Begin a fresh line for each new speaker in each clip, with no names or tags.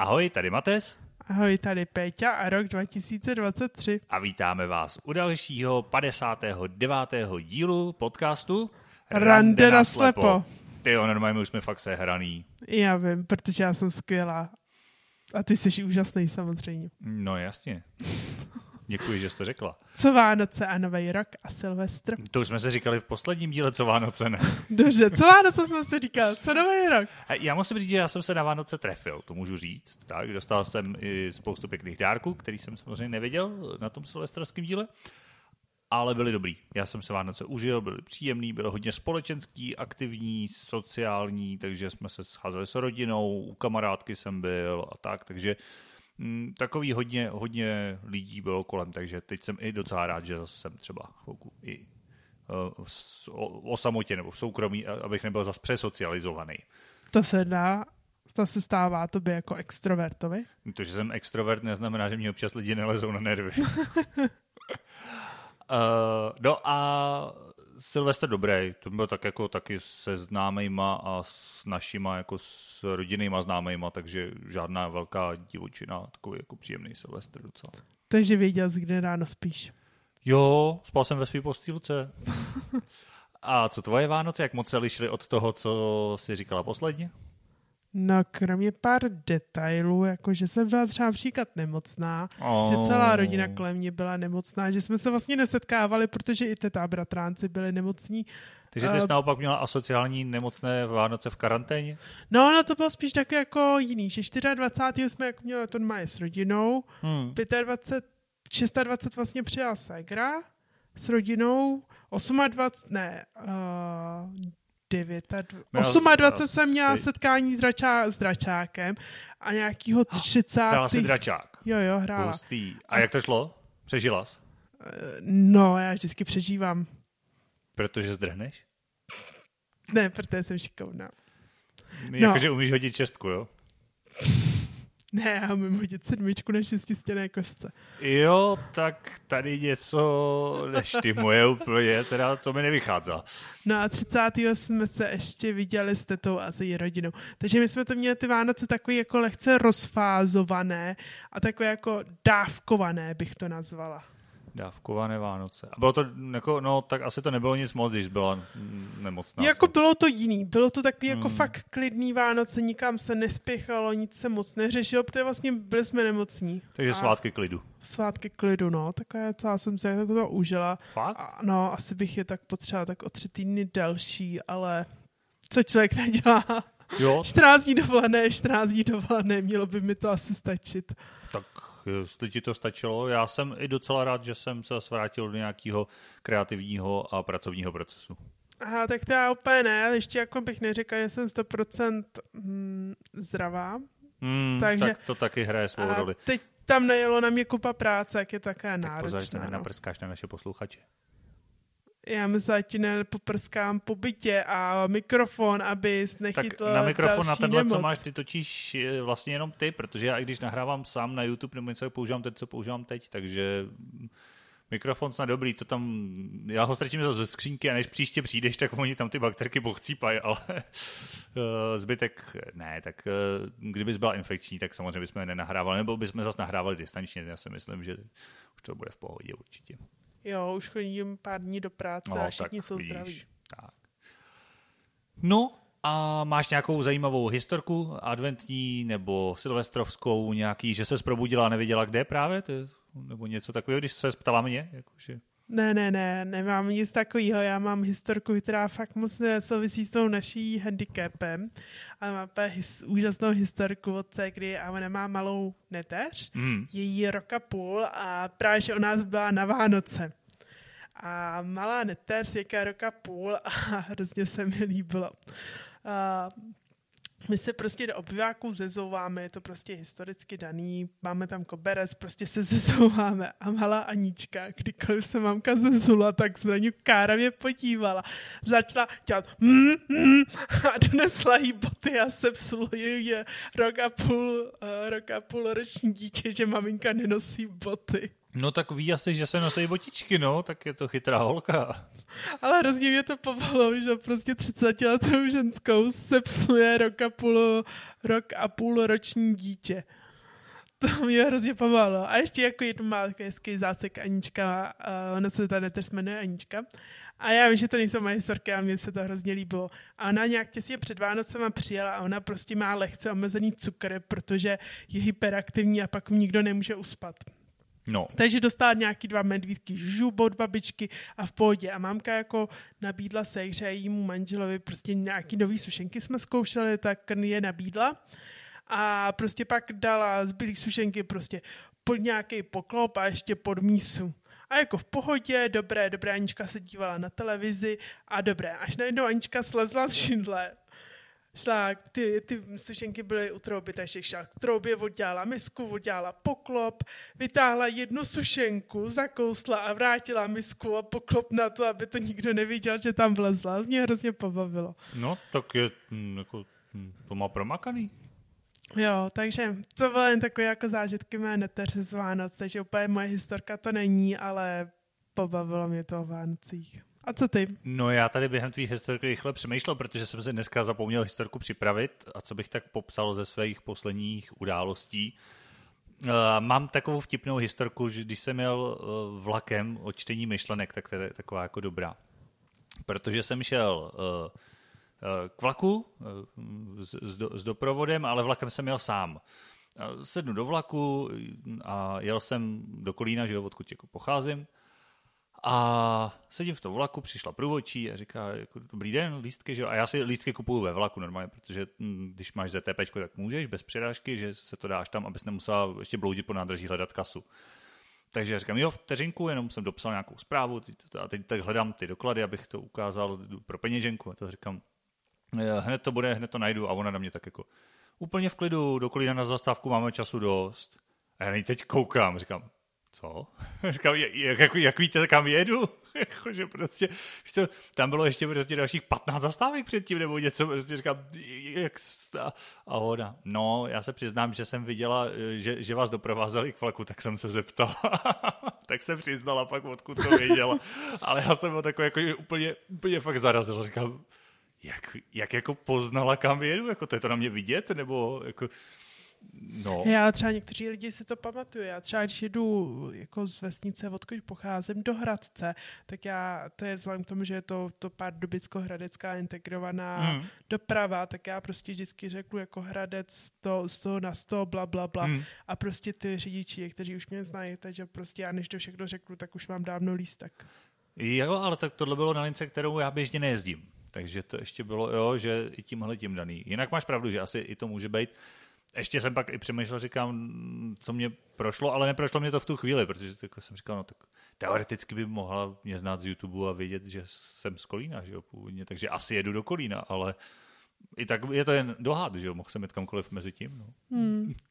Ahoj, tady Mates.
Ahoj, tady Péťa a rok 2023.
A vítáme vás u dalšího 59. dílu podcastu
Rande na slepo.
Ty jo, normálně už jsme fakt sehraný.
Já vím, protože já jsem skvělá. A ty jsi úžasný samozřejmě.
No jasně. Děkuji, že jsi to řekla.
Co Vánoce a Nový rok a Silvestr?
To už jsme se říkali v posledním díle, co Vánoce ne.
Dobře, co Vánoce jsme si říkali, co Nový rok?
Já musím říct, že já jsem se na Vánoce trefil, to můžu říct. Tak, dostal jsem i spoustu pěkných dárků, který jsem samozřejmě nevěděl na tom silvestrském díle. Ale byly dobrý. Já jsem se Vánoce užil, byly příjemný, bylo hodně společenský, aktivní, sociální, takže jsme se scházeli s rodinou, u kamarádky jsem byl a tak, takže mm, takový hodně, hodně lidí bylo kolem, takže teď jsem i docela rád, že zase jsem třeba chvilku i s- o, o samotě nebo v soukromí, abych nebyl zase přesocializovaný.
To se dá, to se stává tobě jako extrovertovi.
To, že jsem extrovert, neznamená, že mě občas lidi nelezou na nervy. uh, no a Silvestr dobrý, to byl tak jako taky se známejma a s našima jako s rodinnýma známejma, takže žádná velká divočina, takový jako příjemný Silvestr docela.
Takže věděl jsi, kde ráno spíš.
Jo, spal jsem ve své postýlce. A co tvoje Vánoce, jak moc se lišily od toho, co jsi říkala posledně?
No, kromě pár detailů, jako že jsem byla třeba například nemocná,
Oh.
že celá rodina kolem mě byla nemocná, že jsme se vlastně nesetkávali, protože i teta a bratránci byli nemocní.
Takže ty jsi
Eh,
naopak měla asociální nemocné Vánoce v karanténě?
No, no to bylo spíš taky jako jiný, že 24. jsme jako měli to má s rodinou,
Hmm.
25, 26 vlastně přijela ségra s rodinou, 28, ne, uh, 9,
Měla
28 jsem měla setkání s, dračá, s dračákem a nějakýho 30.
Hrála si dračák.
Jo, jo, hrála.
Hustý. A jak to šlo? Přežila jsi?
No, já vždycky přežívám.
Protože zdrhneš?
Ne, protože jsem šikovná.
No.
No.
Jakože umíš hodit čestku, jo?
Ne, já umím hodit sedmičku na šestistěné kostce.
Jo, tak tady něco neštymuje úplně, teda to mi nevychází.
No a 30. jsme se ještě viděli s tetou a s její rodinou. Takže my jsme to měli ty Vánoce takový jako lehce rozfázované a takové jako dávkované bych to nazvala.
Dávkované Vánoce. A bylo to, jako, no, tak asi to nebylo nic moc, když byla nemocná.
jako
co?
bylo to jiný, bylo to takový jako
Hmm.
fakt klidný Vánoce, nikam se nespěchalo, nic se moc neřešilo, protože vlastně byli jsme nemocní.
Takže
a
svátky klidu.
Svátky klidu, no, takové celá jsem se jako to užila.
Fakt?
A, no, asi bych je tak potřebovala tak o tři týdny delší, ale co člověk nedělá?
Jo,
14 dní dovolené, 14 dní dovolené, mělo by mi to asi stačit.
tak jestli ti to stačilo, já jsem i docela rád, že jsem se zase vrátil do nějakého kreativního a pracovního procesu.
Aha, tak to já úplně ne, ještě jako bych neřekla, že jsem 100% hm, zdravá.
Hmm,
Takže-
tak to taky hraje svou roli.
teď tam nejelo na mě kupa práce, jak je také
Tak pozor, že to
náročná. no.
nenaprskáš na naše posluchače.
Já myslím, že ti nepoprsskám po bytě a mikrofon, abys
Tak
nechytl
na mikrofon, na tenhle,
nemoc.
co máš, ty točíš eh, vlastně jenom ty, protože já i když nahrávám sám na YouTube nebo něco, tak používám teď, co používám teď, takže mikrofon snad dobrý, to tam, já ho strčím za ze skřínky a než příště přijdeš, tak oni tam ty bakterky pochcípají, ale eh, zbytek ne, tak eh, kdybys byla infekční, tak samozřejmě bychom je nenahrávali, nebo bychom zase nahrávali distančně, já si myslím, že už to bude v pohodě určitě.
Jo, už chodím pár dní do práce a všichni jsou zdraví.
Tak. No a máš nějakou zajímavou historku adventní nebo silvestrovskou nějaký, že se probudila a nevěděla kde právě? To je, nebo něco takového, když se ptala mě? Jakože,
Ne, ne, ne, nemám nic takového. Já mám historku, která fakt moc nesouvisí s tou naší handicapem, ale mám his, úžasnou historku od kdy a ona má malou neteř,
mm,
je jí rok a půl a právě, že u nás byla na Vánoce. A malá neteř, jaká roka půl a hrozně se mi líbilo. A my se prostě do obyváků zezouváme, je to prostě historicky daný, máme tam koberec, prostě se zezouváme a malá Anička, kdykoliv se mamka zezula, tak se na ní káravě podívala. Začala dělat mm, mm, a donesla jí boty a jí je rok a půl, uh, rok a půl roční dítě, že maminka nenosí boty.
No tak ví asi, že se nosí botičky, no, tak je to chytrá holka.
Ale hrozně mě to povalo, že prostě 30 letou ženskou se psuje rok a půl, rok a půl roční dítě. To mě hrozně povalo. A ještě jako jednu má hezký zácek Anička, uh, ona se tady neteř jmenuje Anička. A já vím, že to nejsou moje historky, ale mně se to hrozně líbilo. A ona nějak těsně před Vánocema přijela a ona prostě má lehce omezený cukr, protože je hyperaktivní a pak nikdo nemůže uspat.
No.
Takže dostala nějaký dva medvídky žubu od babičky a v pohodě. A mámka jako nabídla se hře a jímu manželovi prostě nějaký nový sušenky jsme zkoušeli, tak je nabídla. A prostě pak dala zbylý sušenky prostě pod nějaký poklop a ještě pod mísu. A jako v pohodě, dobré, dobré, Anička se dívala na televizi a dobré. Až najednou Anička slezla z šindle šla, ty, ty sušenky byly u trouby, takže šla k troubě, oddělala misku, oddělala poklop, vytáhla jednu sušenku, zakousla a vrátila misku a poklop na to, aby to nikdo neviděl, že tam vlezla. Mě hrozně pobavilo.
No, tak je, hm, jako, hm, to má promakaný.
Jo, takže to bylo jen takové jako zážitky mé neteře z Vánoc, takže úplně moje historka to není, ale pobavilo mě to o Vánocích. A co ty?
No já tady během tvých historky rychle přemýšlel, protože jsem si dneska zapomněl historku připravit a co bych tak popsal ze svých posledních událostí. Uh, mám takovou vtipnou historku, že když jsem jel uh, vlakem o čtení myšlenek, tak to je taková jako dobrá. Protože jsem šel uh, k vlaku s, s doprovodem, ale vlakem jsem jel sám. Sednu do vlaku a jel jsem do Kolína, že jo, odkud jako pocházím. A sedím v tom vlaku, přišla průvodčí a říká, jako, dobrý den, lístky, že? A já si lístky kupuju ve vlaku normálně, protože hm, když máš ZTP, tak můžeš bez přirážky, že se to dáš tam, abys nemusela ještě bloudit po nádrží hledat kasu. Takže říkám, jo, vteřinku, jenom jsem dopsal nějakou zprávu a teď tak hledám ty doklady, abych to ukázal pro peněženku. A to říkám, hned to bude, hned to najdu a ona na mě tak jako úplně v klidu, do na zastávku máme času dost. A já teď koukám, říkám, co? Říkám, jak, jak, jak víte, kam jedu? Jakože prostě, co, tam bylo ještě prostě dalších 15 zastávek předtím, nebo něco, prostě říkám, jak, a, a ona, no, já se přiznám, že jsem viděla, že, že vás doprovázeli k vlaku, tak jsem se zeptal. tak se přiznala pak, odkud to věděla. Ale já jsem ho takový jako úplně, úplně fakt zarazil, říkám, jak, jak jako poznala, kam jedu, jako to je to na mě vidět, nebo jako, No.
Já třeba někteří lidi si to pamatuju. Já třeba, když jdu jako z vesnice, odkud pocházím, do Hradce, tak já, to je vzhledem k tomu, že je to, to pardubicko-hradecká integrovaná mm. doprava, tak já prostě vždycky řeknu jako Hradec to, z toho na sto, bla, bla, bla. Mm. A prostě ty řidiči, kteří už mě znají, takže prostě já než to všechno řeknu, tak už mám dávno lístek.
Jo, ale tak tohle bylo na lince, kterou já běžně nejezdím. Takže to ještě bylo, jo, že i tímhle tím daný. Jinak máš pravdu, že asi i to může být ještě jsem pak i přemýšlel, říkám, co mě prošlo, ale neprošlo mě to v tu chvíli, protože jako jsem říkal, no tak teoreticky by mohla mě znát z YouTube a vědět, že jsem z Kolína, že jo, původně, takže asi jedu do Kolína, ale i tak je to jen dohad, že jo, mohl jsem jít kamkoliv mezi tím, no. Hmm.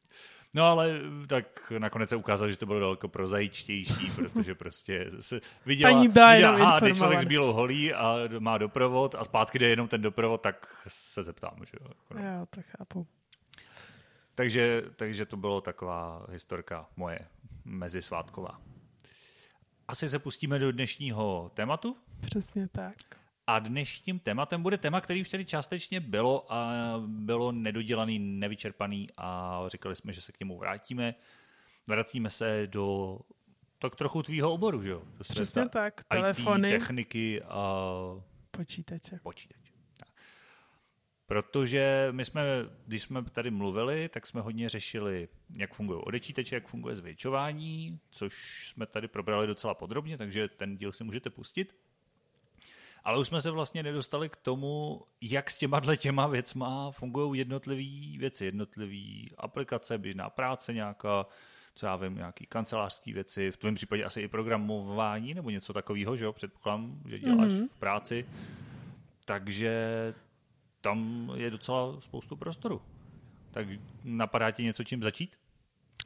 No ale tak nakonec se ukázalo, že to bylo daleko prozajičtější, protože prostě se viděla,
Paní
viděla aha, jde člověk s bílou holí a má doprovod a zpátky jde jenom ten doprovod, tak se zeptám, že jo. Jako
no. Já to chápu.
Takže, takže to bylo taková historka moje mezisvátková. Asi se pustíme do dnešního tématu.
Přesně tak.
A dnešním tématem bude téma, který už tady částečně bylo a bylo nedodělaný, nevyčerpaný a říkali jsme, že se k němu vrátíme. Vracíme se do tak trochu tvýho oboru, že jo?
Do Přesně tak, telefony,
IT, techniky a
počítače.
počítače. Protože my jsme, když jsme tady mluvili, tak jsme hodně řešili, jak fungují odečítače, jak funguje zvětšování, což jsme tady probrali docela podrobně, takže ten díl si můžete pustit. Ale už jsme se vlastně nedostali k tomu, jak s těma těma věcma fungují jednotlivé věci, jednotlivé aplikace, běžná práce nějaká, co já vím, nějaký kancelářské věci, v tvém případě asi i programování nebo něco takového, že jo, předpokládám, že děláš mm-hmm. v práci. Takže tam je docela spoustu prostoru. Tak napadá ti něco, čím začít?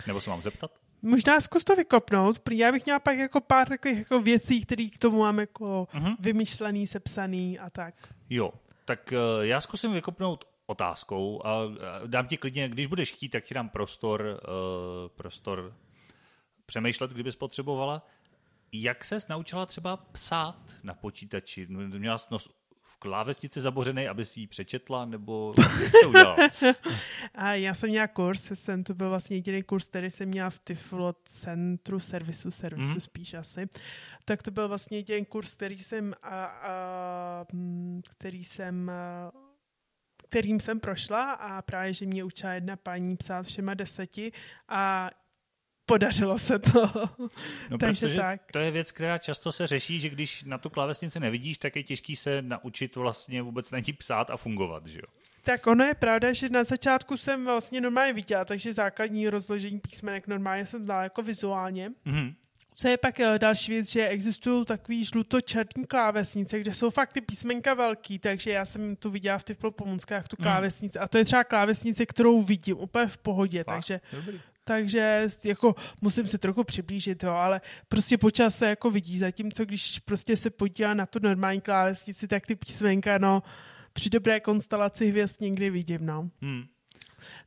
Nebo se mám zeptat?
Možná zkus to vykopnout, já bych měla pak jako pár takových jako věcí, které k tomu mám jako uh-huh. vymyšlený, sepsaný a tak.
Jo, tak uh, já zkusím vykopnout otázkou a dám ti klidně, když budeš chtít, tak ti dám prostor, uh, prostor přemýšlet, kdybys potřebovala. Jak ses naučila třeba psát na počítači? Měla jsi nos v klávesnici zabořený, aby si ji přečetla, nebo jak to udělala?
A já jsem měla kurz, jsem, to byl vlastně jediný kurz, který jsem měla v Tiflo centru servisu, servisu mm. spíš asi. Tak to byl vlastně jediný kurz, který jsem, a, a, mm, který jsem a, kterým jsem prošla a právě, že mě učila jedna paní psát všema deseti a podařilo se to.
No, Takže protože tak. to je věc, která často se řeší, že když na tu klávesnici nevidíš, tak je těžký se naučit vlastně vůbec na ní psát a fungovat, že jo?
Tak ono je pravda, že na začátku jsem vlastně normálně viděla, takže základní rozložení písmenek normálně jsem znala jako vizuálně. Mm-hmm. Co je pak eh, další věc, že existují takový žluto-černý klávesnice, kde jsou fakt ty písmenka velký, takže já jsem tu viděla v těch pomůckách tu mhm. klávesnici a to je třeba klávesnice, kterou vidím úplně v pohodě, fakt? takže Dobrý. Takže jako musím se trochu přiblížit, jo, ale prostě počas se jako vidí, zatímco když prostě se podívá na tu normální klávesnici, tak ty písmenka, no, při dobré konstelaci hvězd někdy vidím, no. Hmm.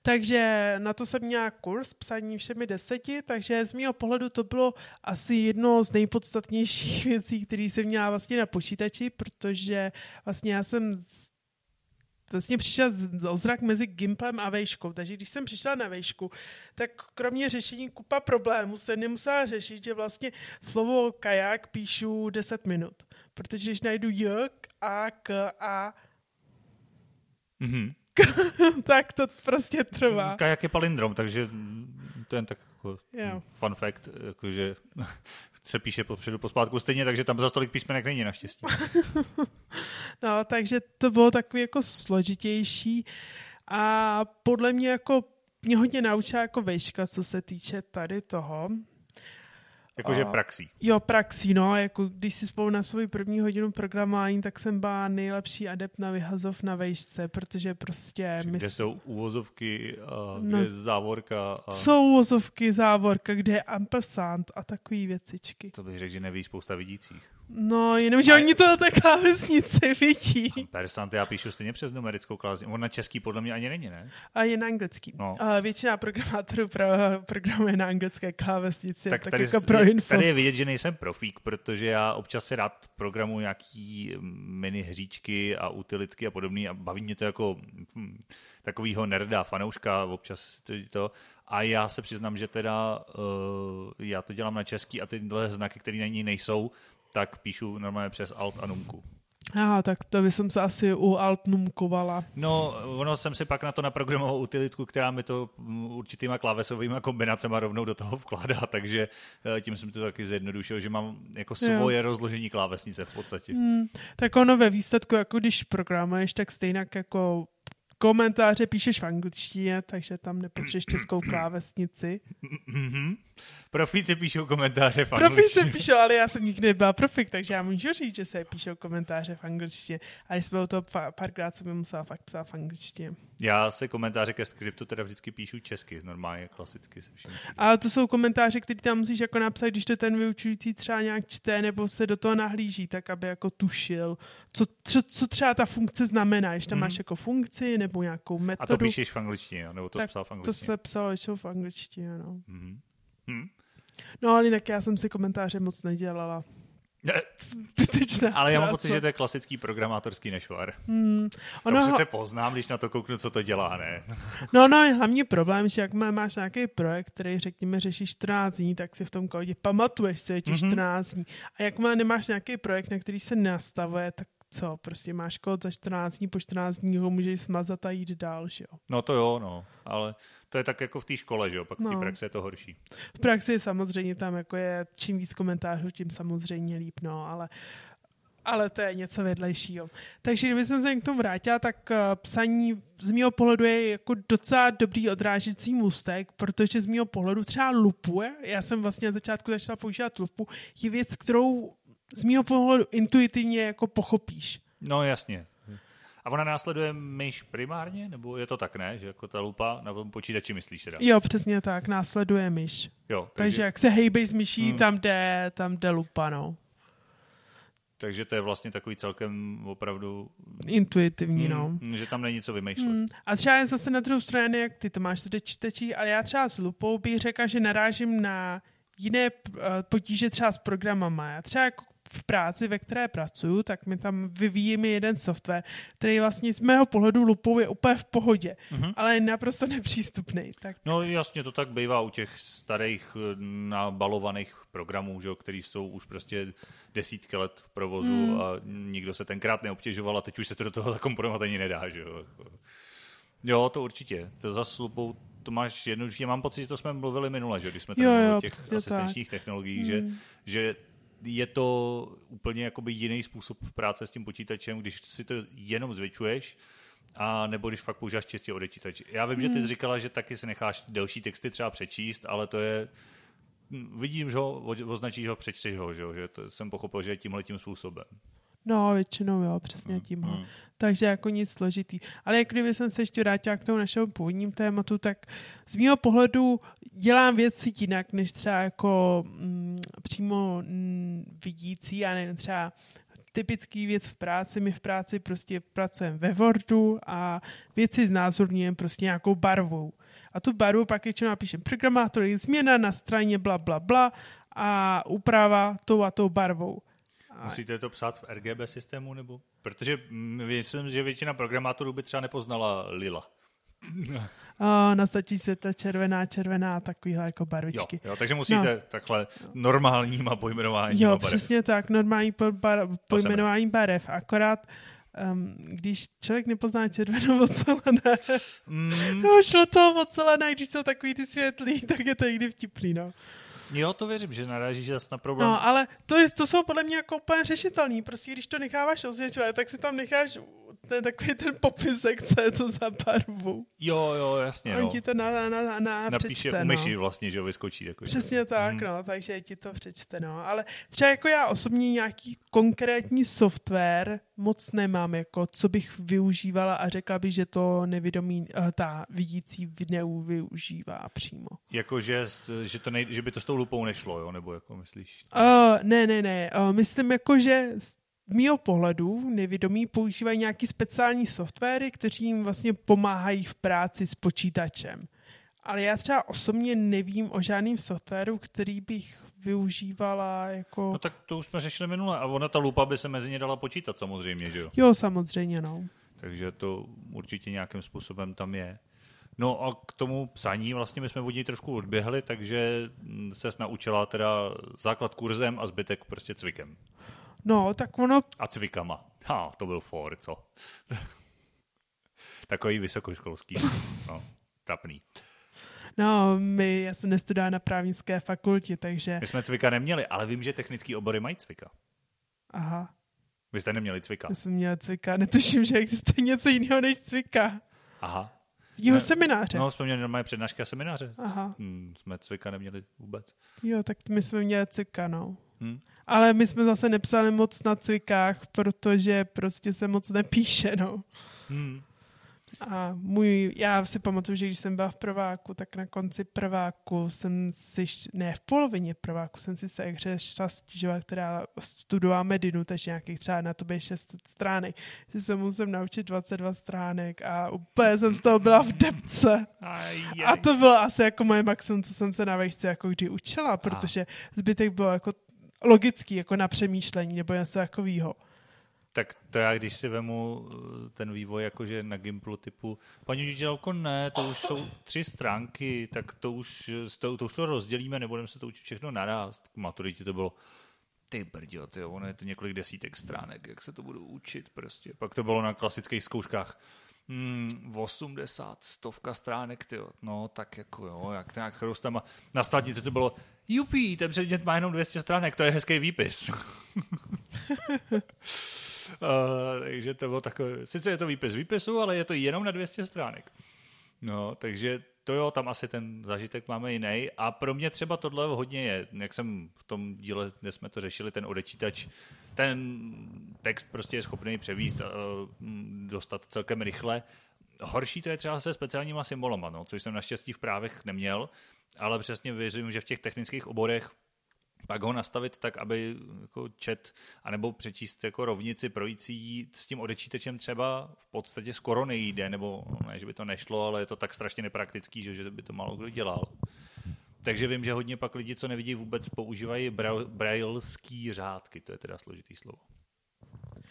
Takže na to jsem měla kurz psaní všemi deseti, takže z mého pohledu to bylo asi jedno z nejpodstatnějších věcí, které jsem měla vlastně na počítači, protože vlastně já jsem vlastně přišla o zrak mezi Gimplem a vejškou. Takže když jsem přišla na vejšku, tak kromě řešení kupa problémů se nemusela řešit, že vlastně slovo kajak píšu 10 minut. Protože když najdu j, a, k, a, mm-hmm. tak to prostě trvá.
Kajak je palindrom, takže to je tak jako fun fact, jakože se píše popředu pospátku stejně, takže tam za tolik písmenek není naštěstí.
no, takže to bylo takový jako složitější a podle mě jako mě hodně naučila jako vejška, co se týče tady toho.
Jakože praxí.
Jo, praxí, no. Jako když si spolu na svou první hodinu programování, tak jsem byla nejlepší adept na vyhazov na vejšce, protože prostě...
Kde my... jsou úvozovky, a kde no, je závorka. A...
Jsou úvozovky, závorka, kde je ampersand a takové věcičky.
To bych řekl, že neví spousta vidících.
No, jenomže a... oni to na té klávesnici vidí.
Ampersand já píšu stejně přes numerickou klávesnici. On na český podle mě ani není, ne?
A je na anglický. No. A většina programátorů pro, programuje na anglické klávesnici. Tak, tak tady, jako pro info.
tady je vidět, že nejsem profík, protože já občas si rád programu nějaký mini hříčky a utilitky a podobný a baví mě to jako hm, takovýho nerda, fanouška, občas to, to. A já se přiznám, že teda uh, já to dělám na český a tyhle znaky, které na ní nejsou, tak píšu normálně přes alt a numku.
Aha, tak to by jsem se asi u alt numkovala.
No, ono jsem si pak na to naprogramoval utilitku, která mi to určitýma klávesovými kombinacemi rovnou do toho vkládá, takže eh, tím jsem to taky zjednodušil, že mám jako svoje jo. rozložení klávesnice v podstatě. Hmm,
tak ono ve výsledku, jako když programuješ, tak stejně jako komentáře píšeš v angličtině, takže tam nepotřebuješ českou klávesnici.
Mm-hmm. Profíci píšou komentáře v angličtině.
Profíci píšou, ale já jsem nikdy nebyla profik, takže já můžu říct, že se píšou komentáře v angličtině. A jsme to párkrát jsem musela fakt psát v angličtině.
Já se komentáře ke skriptu teda vždycky píšu česky, normálně klasicky se vším.
A to jsou komentáře, které tam musíš jako napsat, když to ten vyučující třeba nějak čte nebo se do toho nahlíží, tak aby jako tušil, co, co, co třeba ta funkce znamená, když tam mm. máš jako funkci nebo nějakou metodu. A
to píšeš v angličtině, nebo to
tak
psal v angličtině?
To se psalo ještě v angličtině, no. Mm. Hmm. No ale jinak já jsem si komentáře moc nedělala.
Zbytečná Ale já mám pocit, že to je klasický programátorský nešvar. Hmm. Ono to přece poznám, když na to kouknu, co to dělá, ne?
no, no, hlavní problém, že jak máš nějaký projekt, který, řekněme, řeší 14 dní, tak si v tom kódě pamatuješ si těch mm-hmm. 14 dní. A jak má, nemáš nějaký projekt, na který se nastavuje, tak co, prostě máš kód za 14 dní, po 14 dní ho můžeš smazat a jít dál, že jo?
No to jo, no, ale to je tak jako v té škole, že jo, pak v té no. praxi je to horší.
V praxi samozřejmě tam jako je čím víc komentářů, tím samozřejmě líp, no, ale ale to je něco vedlejšího. Takže kdyby jsem se k tomu vrátila, tak uh, psaní z mého pohledu je jako docela dobrý odrážecí můstek, protože z mého pohledu třeba lupuje, já jsem vlastně na začátku začala používat lupu, je věc, kterou z mého pohledu intuitivně jako pochopíš.
No jasně. A ona následuje myš primárně? Nebo je to tak, ne? Že jako ta lupa na tom počítači myslíš teda?
Jo, přesně tak, následuje myš. Jo, takže... takže jak se hejbej s myší, hmm. tam, jde, tam jde lupa, no.
Takže to je vlastně takový celkem opravdu...
Intuitivní, no.
Hmm, že tam není co vymýšlet. Hmm.
A třeba zase na druhou stranu, jak ty to máš zde čtečí, ale já třeba s lupou bych řekla, že narážím na jiné eh, potíže třeba s programama. Já třeba jako v práci, ve které pracuju, tak my tam vyvíjíme jeden software, který vlastně z mého pohledu lupou je úplně v pohodě, mm-hmm. ale je naprosto nepřístupný. Tak...
No jasně, to tak bývá u těch starých eh, nabalovaných programů, že, který jsou už prostě desítky let v provozu mm. a nikdo se tenkrát neobtěžoval a teď už se to do toho zakomponovat ani nedá. Že jo. jo, to určitě. To zase lupou to máš jednoduše, mám pocit, že to jsme mluvili minule, že když jsme tam mluvili o těch asistenčních tak. technologiích, mm. že, že je to úplně jakoby jiný způsob práce s tím počítačem, když si to jenom zvětšuješ, a nebo když fakt používáš čistě odečítač. Já vím, mm. že ty jsi hmm. říkala, že taky si necháš delší texty třeba přečíst, ale to je, vidím, že ho označíš ho, přečteš ho, že, že to jsem pochopil, že je tímhle tím způsobem.
No, většinou jo, přesně mm, tím. Mm. Takže jako nic složitý. Ale jak kdyby jsem se ještě vrátila k tomu našemu původním tématu, tak z mého pohledu dělám věci jinak, než třeba jako mm, přímo mm, vidící, a nevím, třeba typický věc v práci. My v práci prostě pracujeme ve Wordu a věci znázorňujeme prostě nějakou barvou. A tu barvu pak ještě napíšem programátor, změna na straně bla, bla, bla a úprava tou a tou barvou.
Musíte to psát v RGB systému, nebo? Protože myslím, že většina programátorů by třeba nepoznala lila.
o, na světla červená, červená, takovýhle jako barvičky.
Jo, jo takže musíte no. takhle normálníma pojmenování.
Jo, barev. přesně tak, normální po, bar, pojmenování barev. Akorát um, když člověk nepozná červenou ocelené, mm. to šlo to ocelené, když jsou takový ty světlý, tak je to někdy vtipný, no.
Jo, to věřím, že narážíš zase na problém.
No, ale to, je, to jsou podle mě jako úplně řešitelný. Prostě když to necháváš osvědčovat, tak si tam necháš ten takový ten popisek, co je to za barvu.
Jo, jo, jasně.
On
no.
ti to na, na, na, na
Napíše
přečte,
u myši no. vlastně, že vyskočí. Takový,
Přesně no. tak, hmm. no, takže ti to přečte, no. Ale třeba jako já osobně nějaký konkrétní software moc nemám, jako co bych využívala a řekla bych, že to nevědomí, eh, ta vidící využívá přímo.
Jako, že, že, to nej, že by to s tou lupou nešlo, jo? Nebo jako myslíš?
Uh, ne, ne, ne. Uh, myslím jako, že z mého pohledu nevědomí používají nějaký speciální softwary, kteří jim vlastně pomáhají v práci s počítačem. Ale já třeba osobně nevím o žádném softwaru, který bych využívala jako...
No tak to už jsme řešili minule a ona ta lupa by se mezi ně dala počítat samozřejmě, že jo?
Jo, samozřejmě, no.
Takže to určitě nějakým způsobem tam je. No a k tomu psaní vlastně my jsme od něj trošku odběhli, takže se naučila teda základ kurzem a zbytek prostě cvikem.
No, tak ono...
A cvikama. Ha, to byl for, co? Takový vysokoškolský. No, trapný.
No, my, já jsem nestudovala na právnické fakultě, takže...
My jsme cvika neměli, ale vím, že technický obory mají cvika.
Aha.
Vy jste neměli cvika?
My jsme měli cvika, netuším, že existuje něco jiného než cvika.
Aha.
Jeho semináře.
No, jsme měli normálně přednášky a semináře. Aha. Hmm, jsme cvika neměli vůbec.
Jo, tak my jsme měli cvika, no. Hmm. Ale my jsme zase nepsali moc na cvikách, protože prostě se moc nepíše, no. Hmm. A můj, já si pamatuju, že když jsem byla v prváku, tak na konci prváku jsem si, ne, v polovině prváku jsem si se hře stěžovat, která studovala medinu, takže nějakých třeba na to 6 stránek, že se musím naučit 22 stránek a úplně jsem z toho byla v depce. A to bylo asi jako moje maximum, co jsem se na vejšce jako kdy učila, protože zbytek bylo jako logický, jako na přemýšlení nebo něco takového.
Tak to já, když si vemu eh, ten vývoj jakože na Gimplu typu, paní učitelko, ne, to už jsou tři stránky, tak to už to, to, už to rozdělíme, nebudeme se to učit všechno naraz. K maturitě to bylo, ty brďo, ty, ono je to několik desítek stránek, jak se to budu učit prostě. Pak to bylo na klasických zkouškách, hmm, 80, stovka stránek, ty, no tak jako jo, jak nějak tam na státnici to bylo, jupí, ten předmět má jenom 200 stránek, to je hezký výpis. Uh, takže to bylo takové, sice je to výpis výpisu, ale je to jenom na 200 stránek. No, takže to jo, tam asi ten zážitek máme jiný. A pro mě třeba tohle hodně je, jak jsem v tom díle, kde jsme to řešili, ten odečítač, ten text prostě je schopný převíst, uh, dostat celkem rychle. Horší to je třeba se speciálníma symbolama, no, což jsem naštěstí v právech neměl, ale přesně věřím, že v těch technických oborech pak ho nastavit tak, aby jako čet, anebo přečíst jako rovnici projící s tím odečítečem třeba v podstatě skoro nejde, nebo ne, že by to nešlo, ale je to tak strašně nepraktický, že, že by to málo kdo dělal. Takže vím, že hodně pak lidi, co nevidí vůbec, používají brailský řádky. To je teda složitý slovo.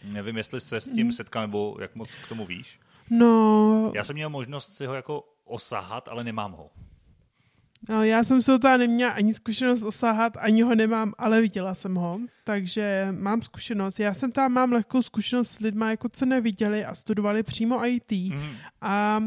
Nevím, jestli se s tím setkal, nebo jak moc k tomu víš.
No...
Já jsem měl možnost si ho jako osahat, ale nemám ho.
No, já jsem se to neměla ani zkušenost osahat, ani ho nemám, ale viděla jsem ho, takže mám zkušenost. Já jsem tam mám lehkou zkušenost s lidmi, jako co neviděli a studovali přímo IT. Mm. A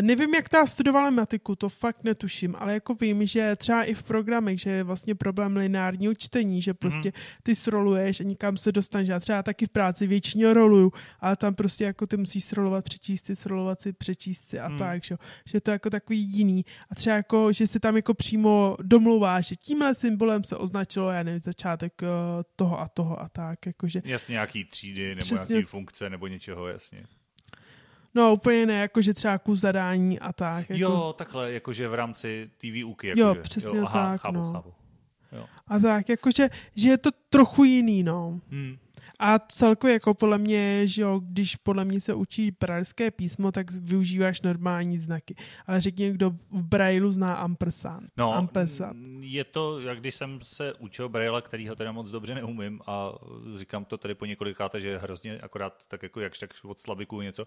nevím, jak ta studovala matiku, to fakt netuším, ale jako vím, že třeba i v programech, že je vlastně problém lineárního čtení, že prostě mhm. ty sroluješ a nikam se dostaneš. Já třeba taky v práci většině roluju, ale tam prostě jako ty musíš srolovat, přečíst si, srolovat si, přečíst si a mm. tak, že, že to je jako takový jiný. A třeba jako, že se tam jako přímo domluvá, že tímhle symbolem se označilo, já nevím, začátek uh, toho a toho a tak. Jakože,
jasně, nějaký třídy nebo Přesně, nějaký funkce nebo něčeho, jasně.
No úplně ne, jakože třeba kus zadání a tak.
Jako... Jo, takhle, jakože v rámci té výuky.
Jako jo, že, přesně jo, aha, tak,
chápu,
no.
chápu. Jo.
A tak, jakože, že je to trochu jiný, no. Hmm. A celkově jako podle mě, že jo, když podle mě se učí brajlské písmo, tak využíváš normální znaky. Ale řekni, kdo v Brailu zná ampersand.
No, ampersand. je to, jak když jsem se učil Braille, který ho teda moc dobře neumím a říkám to tady po několikáte, že je hrozně akorát tak jako jakž tak od slabiku něco,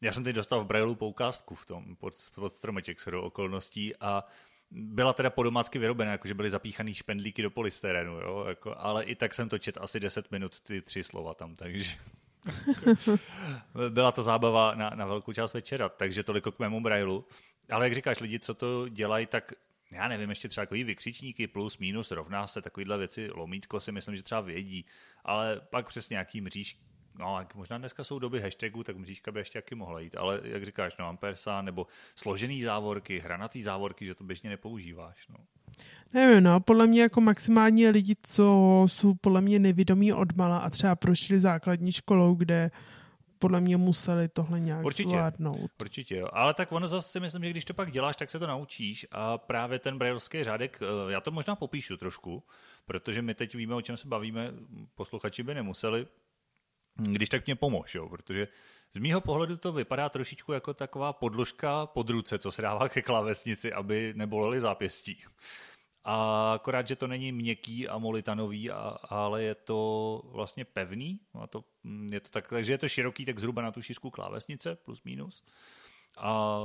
já jsem teď dostal v Brailu poukázku v tom pod, pod stromeček do okolností a byla teda podomácky vyrobená, jakože byly zapíchaný špendlíky do polystyrenu, jo, jako, ale i tak jsem to čet asi 10 minut, ty tři slova tam, takže byla to zábava na, na velkou část večera, takže toliko k mému brailu. Ale jak říkáš, lidi, co to dělají, tak já nevím, ještě třeba takový vykřičníky plus, minus, rovná se, takovýhle věci, lomítko si myslím, že třeba vědí, ale pak přes nějaký mříž, no, možná dneska jsou doby hashtagů, tak mřížka by ještě taky mohla jít, ale jak říkáš, no, ampersa nebo složený závorky, hranatý závorky, že to běžně nepoužíváš, no.
Nevím, no, podle mě jako maximálně lidi, co jsou podle mě nevědomí odmala a třeba prošli základní školou, kde podle mě museli tohle nějak určitě, zvládnout.
Určitě, jo. Ale tak ono zase si myslím, že když to pak děláš, tak se to naučíš a právě ten brailský řádek, eh, já to možná popíšu trošku, protože my teď víme, o čem se bavíme, posluchači by nemuseli, když tak mě pomož, jo, protože z mýho pohledu to vypadá trošičku jako taková podložka pod ruce, co se dává ke klávesnici, aby nebolely zápěstí. A akorát, že to není měkký a molitanový, a, ale je to vlastně pevný. A to, mm, je to tak, takže je to široký, tak zhruba na tu šířku klávesnice, plus minus. A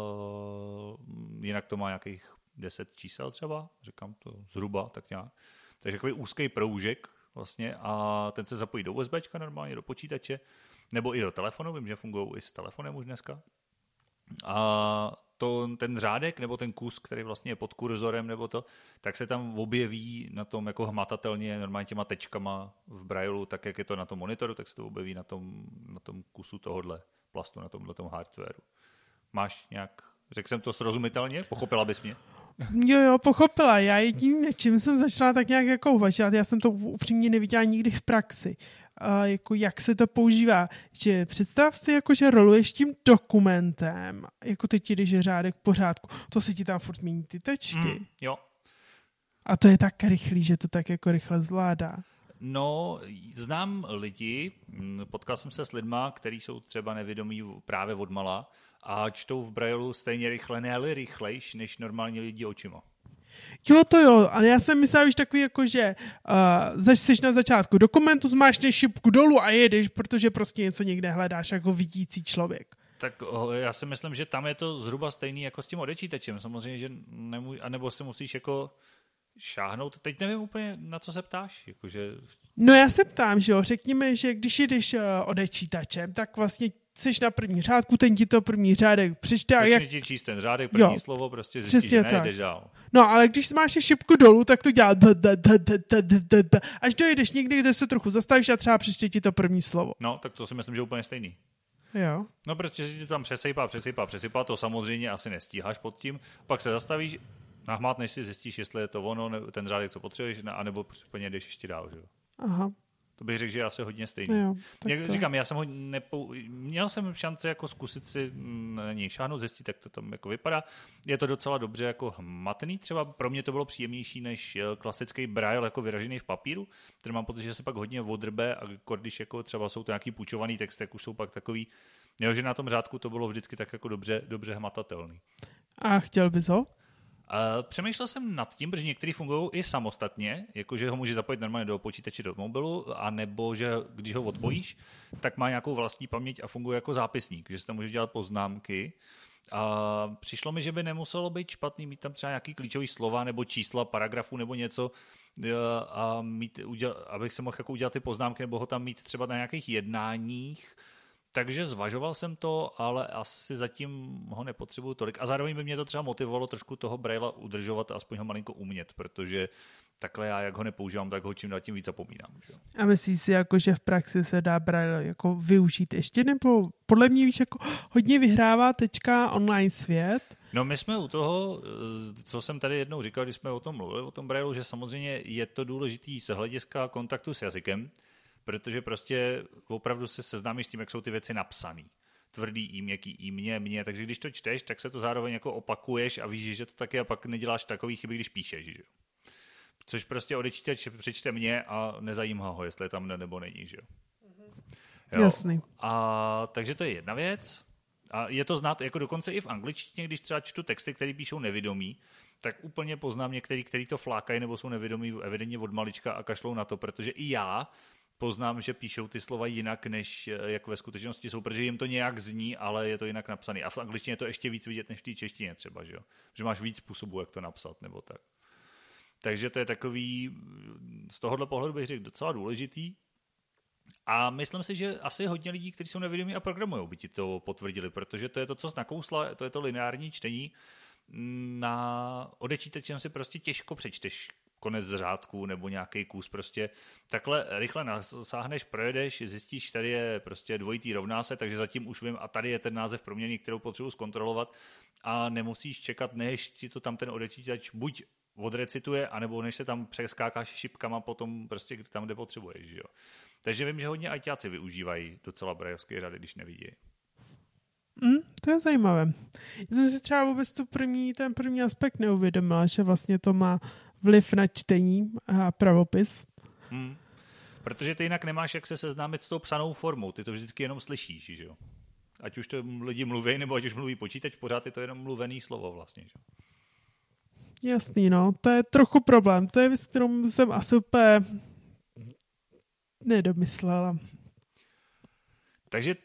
mm, jinak to má nějakých 10 čísel třeba, říkám to zhruba tak nějak. Takže takový úzký proužek, vlastně a ten se zapojí do USB normálně, do počítače, nebo i do telefonu, vím, že fungují i s telefonem už dneska. A to, ten řádek nebo ten kus, který vlastně je pod kurzorem nebo to, tak se tam objeví na tom jako hmatatelně normálně těma tečkama v brailu, tak jak je to na tom monitoru, tak se to objeví na tom, na tom kusu tohohle plastu, na tomhle tom hardwareu. Máš nějak, řekl jsem to srozumitelně? Pochopila bys mě?
Jo, jo, pochopila. Já jedním, čím jsem začala tak nějak jako uvažovat, já jsem to upřímně neviděla nikdy v praxi. Uh, jako jak se to používá. Že představ si, jako, že roluješ tím dokumentem, jako teď, je řádek v pořádku, to se ti tam furt mění ty tečky. Mm,
jo.
A to je tak rychlý, že to tak jako rychle zvládá.
No, znám lidi, potkal jsem se s lidma, kteří jsou třeba nevědomí právě od mala a čtou v Brailu stejně rychle, ne ale rychlejš, než normální lidi očima.
Jo, to jo, ale já jsem myslel, že takový jako, že uh, jsi na začátku dokumentu, zmášneš šipku dolů a jedeš, protože prostě něco někde hledáš jako vidící člověk.
Tak oh, já si myslím, že tam je to zhruba stejný jako s tím odečítačem. Samozřejmě, že nemůj, anebo se musíš jako šáhnout. Teď nevím úplně, na co se ptáš. Jakože...
No já se ptám, že jo, řekněme, že když jdeš uh, odečítačem, tak vlastně jsi na první řádku, ten ti to první řádek přečte.
Začne jak... ti číst ten řádek, první jo, slovo, prostě zjistíš, že ne, jdeš dál.
No, ale když máš šipku dolů, tak to dělá až dojdeš někdy, kde se trochu zastavíš a třeba přečte ti to první slovo.
No, tak to si myslím, že je úplně stejný.
Jo.
No, protože si to tam přesejpá, přesejpá, přesejpá, to samozřejmě asi nestíháš pod tím, pak se zastavíš, nahmátneš si, zjistíš, jestli je to ono, ten řádek, co potřebuješ, anebo případně jdeš ještě dál. Že?
Aha.
To bych řekl, že je asi hodně stejný. Jo, Jak to... říkám, já jsem ho nepou... měl jsem šanci jako zkusit si na něj šáhnout, zjistit, jak to tam jako vypadá. Je to docela dobře jako hmatný, třeba pro mě to bylo příjemnější než eh, klasický braille jako vyražený v papíru, který mám pocit, že se pak hodně odrbe a když jako třeba jsou to nějaký půjčovaný text, tak už jsou pak takový, jo, že na tom řádku to bylo vždycky tak jako dobře, dobře hmatatelný.
A chtěl bys ho?
Přemýšlel jsem nad tím, protože některý fungují i samostatně, jakože ho může zapojit normálně do počítače do mobilu, anebo že když ho odpojíš, tak má nějakou vlastní paměť a funguje jako zápisník, že si tam může dělat poznámky. A přišlo mi, že by nemuselo být špatný mít tam třeba nějaký klíčový slova nebo čísla paragrafu nebo něco, a mít, abych se mohl jako udělat ty poznámky nebo ho tam mít třeba na nějakých jednáních, takže zvažoval jsem to, ale asi zatím ho nepotřebuju tolik. A zároveň by mě to třeba motivovalo trošku toho Brailla udržovat a aspoň ho malinko umět, protože takhle já, jak ho nepoužívám, tak ho čím dál tím víc zapomínám. Že?
A myslíš si, jako, že v praxi se dá Braille jako využít ještě, nebo podle mě víš, jako hodně vyhrává tečka online svět?
No my jsme u toho, co jsem tady jednou říkal, když jsme o tom mluvili, o tom Braille, že samozřejmě je to důležitý z hlediska kontaktu s jazykem, protože prostě opravdu se seznámíš s tím, jak jsou ty věci napsané. Tvrdý i, měkký i, mě, mě, takže když to čteš, tak se to zároveň jako opakuješ a víš, že to taky a pak neděláš takový chyby, když píšeš, že Což prostě odečítač přečte mě a nezajímá ho, jestli je tam nebo není, že jo.
jo. Jasný.
A, takže to je jedna věc. A je to znát jako dokonce i v angličtině, když třeba čtu texty, které píšou nevědomí, tak úplně poznám některý, který to flákají nebo jsou nevědomí evidentně od malička a kašlou na to, protože i já poznám, že píšou ty slova jinak, než eh, jak ve skutečnosti jsou, protože jim to nějak zní, ale je to jinak napsané. A v angličtině je to ještě víc vidět než v té češtině třeba, že jo? Že máš víc způsobů, jak to napsat, nebo tak. Takže to je takový, z tohohle pohledu bych řekl, docela důležitý. A myslím si, že asi hodně lidí, kteří jsou nevědomí a programují, by ti to potvrdili, protože to je to, co jsi nakousla, to je to lineární čtení. Na odečítačem si prostě těžko přečteš konec řádku nebo nějaký kus prostě. Takhle rychle nasáhneš, projedeš, zjistíš, tady je prostě dvojitý rovná se, takže zatím už vím a tady je ten název proměný, kterou potřebuji zkontrolovat a nemusíš čekat, než ti to tam ten odečítač buď odrecituje, anebo než se tam přeskákáš šipkama potom prostě tam, kde potřebuješ. Že jo? Takže vím, že hodně ajťáci využívají docela brajovské řady, když nevidí.
Mm, to je zajímavé. Já jsem si třeba vůbec tu první, ten první aspekt neuvědomila, že vlastně to má vliv na čtení a pravopis. Hmm.
Protože ty jinak nemáš jak se seznámit s tou psanou formou, ty to vždycky jenom slyšíš, že jo? Ať už to lidi mluví, nebo ať už mluví počítač, pořád je to jenom mluvený slovo vlastně, že?
Jasný, no, to je trochu problém. To je věc, kterou jsem asi úplně nedomyslela.
Takže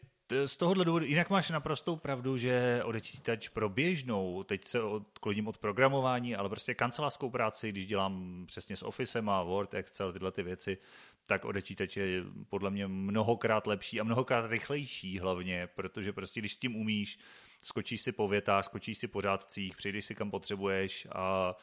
z tohohle důvodu, jinak máš naprostou pravdu, že odečítač pro běžnou, teď se odkloním od programování, ale prostě kancelářskou práci, když dělám přesně s Officem a Word, Excel, tyhle ty věci, tak odečítač je podle mě mnohokrát lepší a mnohokrát rychlejší hlavně, protože prostě když s tím umíš, skočíš si po větách, skočíš si po řádcích, přijdeš si kam potřebuješ a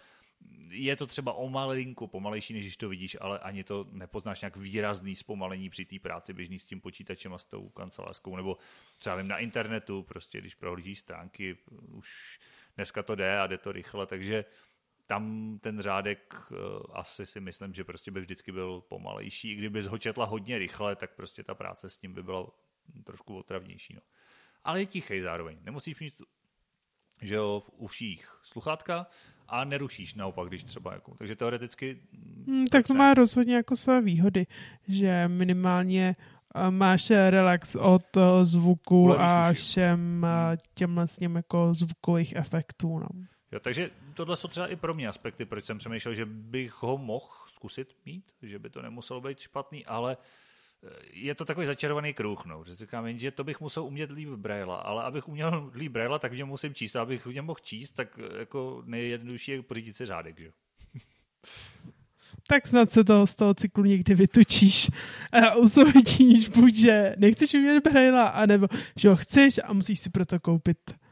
je to třeba o malinku pomalejší, než když to vidíš, ale ani to nepoznáš nějak výrazný zpomalení při té práci běžný s tím počítačem a s tou kancelářskou, nebo třeba vím na internetu, prostě když prohlížíš stránky, už dneska to jde a jde to rychle, takže tam ten řádek uh, asi si myslím, že prostě by vždycky byl pomalejší. I kdyby ho četla hodně rychle, tak prostě ta práce s tím by byla trošku otravnější. No. Ale je tichý zároveň. Nemusíš mít že jo, v uších sluchátka, a nerušíš naopak, když třeba jako. Takže teoreticky...
Hmm, tak to má rozhodně jako své výhody, že minimálně uh, máš relax od uh, zvuku Ulevíš a všem uh, těmhle s ním jako zvukových efektů. No.
Jo, takže tohle jsou třeba i pro mě aspekty, proč jsem přemýšlel, že bych ho mohl zkusit mít, že by to nemuselo být špatný, ale uh, je to takový začarovaný kruh, no, že říkám, že to bych musel umět líp Braille, ale abych uměl líp Braille, tak v něm musím číst, a abych v něm mohl číst, tak jako nejjednodušší je pořídit si řádek, že
tak snad se toho z toho cyklu někdy vytočíš a usoudíš buď, že nechceš umět Braille, anebo že ho chceš a musíš si proto koupit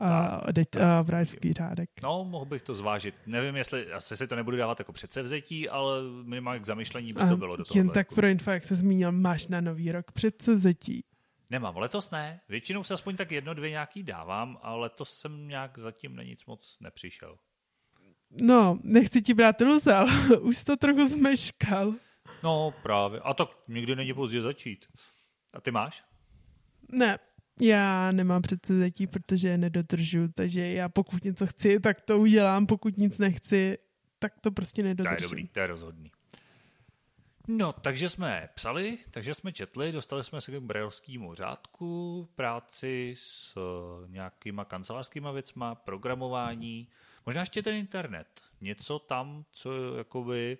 a, deť, a vrajský řádek.
No, mohl bych to zvážit. Nevím, jestli, asi si to nebudu dávat jako předsevzetí, ale minimálně k zamyšlení by to bylo do toho.
Jen tak pro info, jak se zmínil, máš na nový rok předsevzetí.
Nemám, letos ne. Většinou se aspoň tak jedno, dvě nějaký dávám, ale letos jsem nějak zatím na nic moc nepřišel.
No, nechci ti brát iluze, ale už to trochu zmeškal.
No, právě. A tak nikdy není pozdě začít. A ty máš?
Ne, já nemám předsevzetí, protože je nedodržu, takže já pokud něco chci, tak to udělám, pokud nic nechci, tak to prostě nedodržím.
To je dobrý, to je rozhodný. No, takže jsme psali, takže jsme četli, dostali jsme se k brajovskému řádku, práci s uh, nějakýma kancelářskýma věcma, programování. Možná ještě ten internet. Něco tam, co jakoby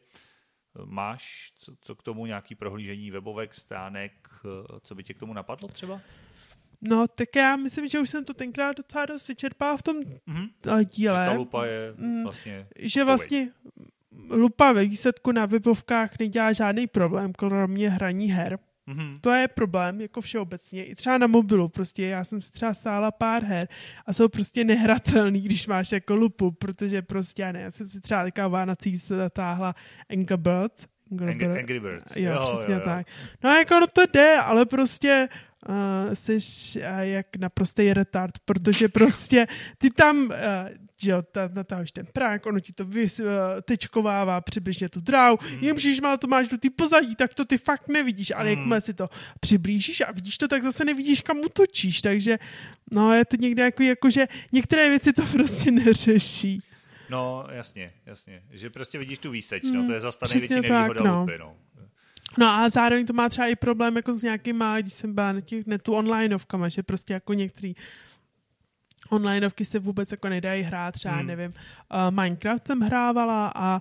máš, co, co k tomu nějaký prohlížení webovek, stránek, co by tě k tomu napadlo třeba?
No, tak já myslím, že už jsem to tenkrát docela dost vyčerpala v tom mm-hmm. díle.
Že ta lupa je mm, vlastně...
Že vlastně lupa ve výsledku na webovkách nedělá žádný problém, kromě hraní her. Mm-hmm. To je problém, jako všeobecně. I třeba na mobilu, prostě já jsem si třeba stála pár her a jsou prostě nehratelný, když máš jako lupu, protože prostě, já ne, já jsem si třeba teďka Vánocí se zatáhla Angry Birds.
Angry, Birds. Angry Birds.
Jo, jo přesně jo, jo. tak. No jako no to jde, ale prostě uh, jsi uh, jak naprostý retard, protože prostě ty tam, uh, jo, natáháš ten prák, ono ti to vys, uh, tečkovává přibližně tu dráhu, mm. když má to máš do ty pozadí, tak to ty fakt nevidíš, ale mm. jakmile si to přiblížíš a vidíš to, tak zase nevidíš, kam utočíš, takže no je to někde jako, jako že některé věci to prostě neřeší.
No, jasně, jasně. Že prostě vidíš tu výseč, no, to je zase ta největší nevýhoda no. lupy, no.
No a zároveň to má třeba i problém jako s nějakýma, když jsem byla na těch netu onlineovkama, že prostě jako některý onlineovky se vůbec jako nedají hrát, třeba hmm. nevím, uh, Minecraft jsem hrávala a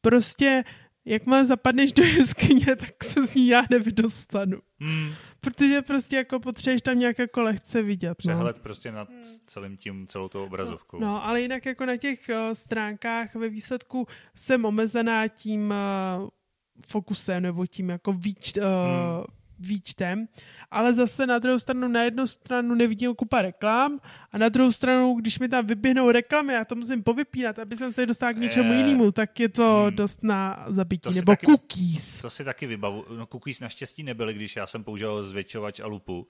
prostě jakmile zapadneš do jeskyně, tak se z ní já nevydostanu. Hmm. Protože prostě jako potřebuješ tam nějak jako lehce vidět. No.
Přehled no. prostě nad hmm. celým tím, celou tou obrazovkou.
No, no ale jinak jako na těch uh, stránkách ve výsledku jsem omezená tím uh, fokusem nebo tím jako výč, uh, hmm. výčtem, ale zase na druhou stranu, na jednu stranu nevidím kupa reklam a na druhou stranu, když mi tam vyběhnou reklamy, já to musím povypínat, aby jsem se dostal k něčemu je... jinému, tak je to hmm. dost na zabití. Nebo taky, cookies.
To si taky vybavu. No cookies naštěstí nebyly, když já jsem používal zvětšovač a lupu,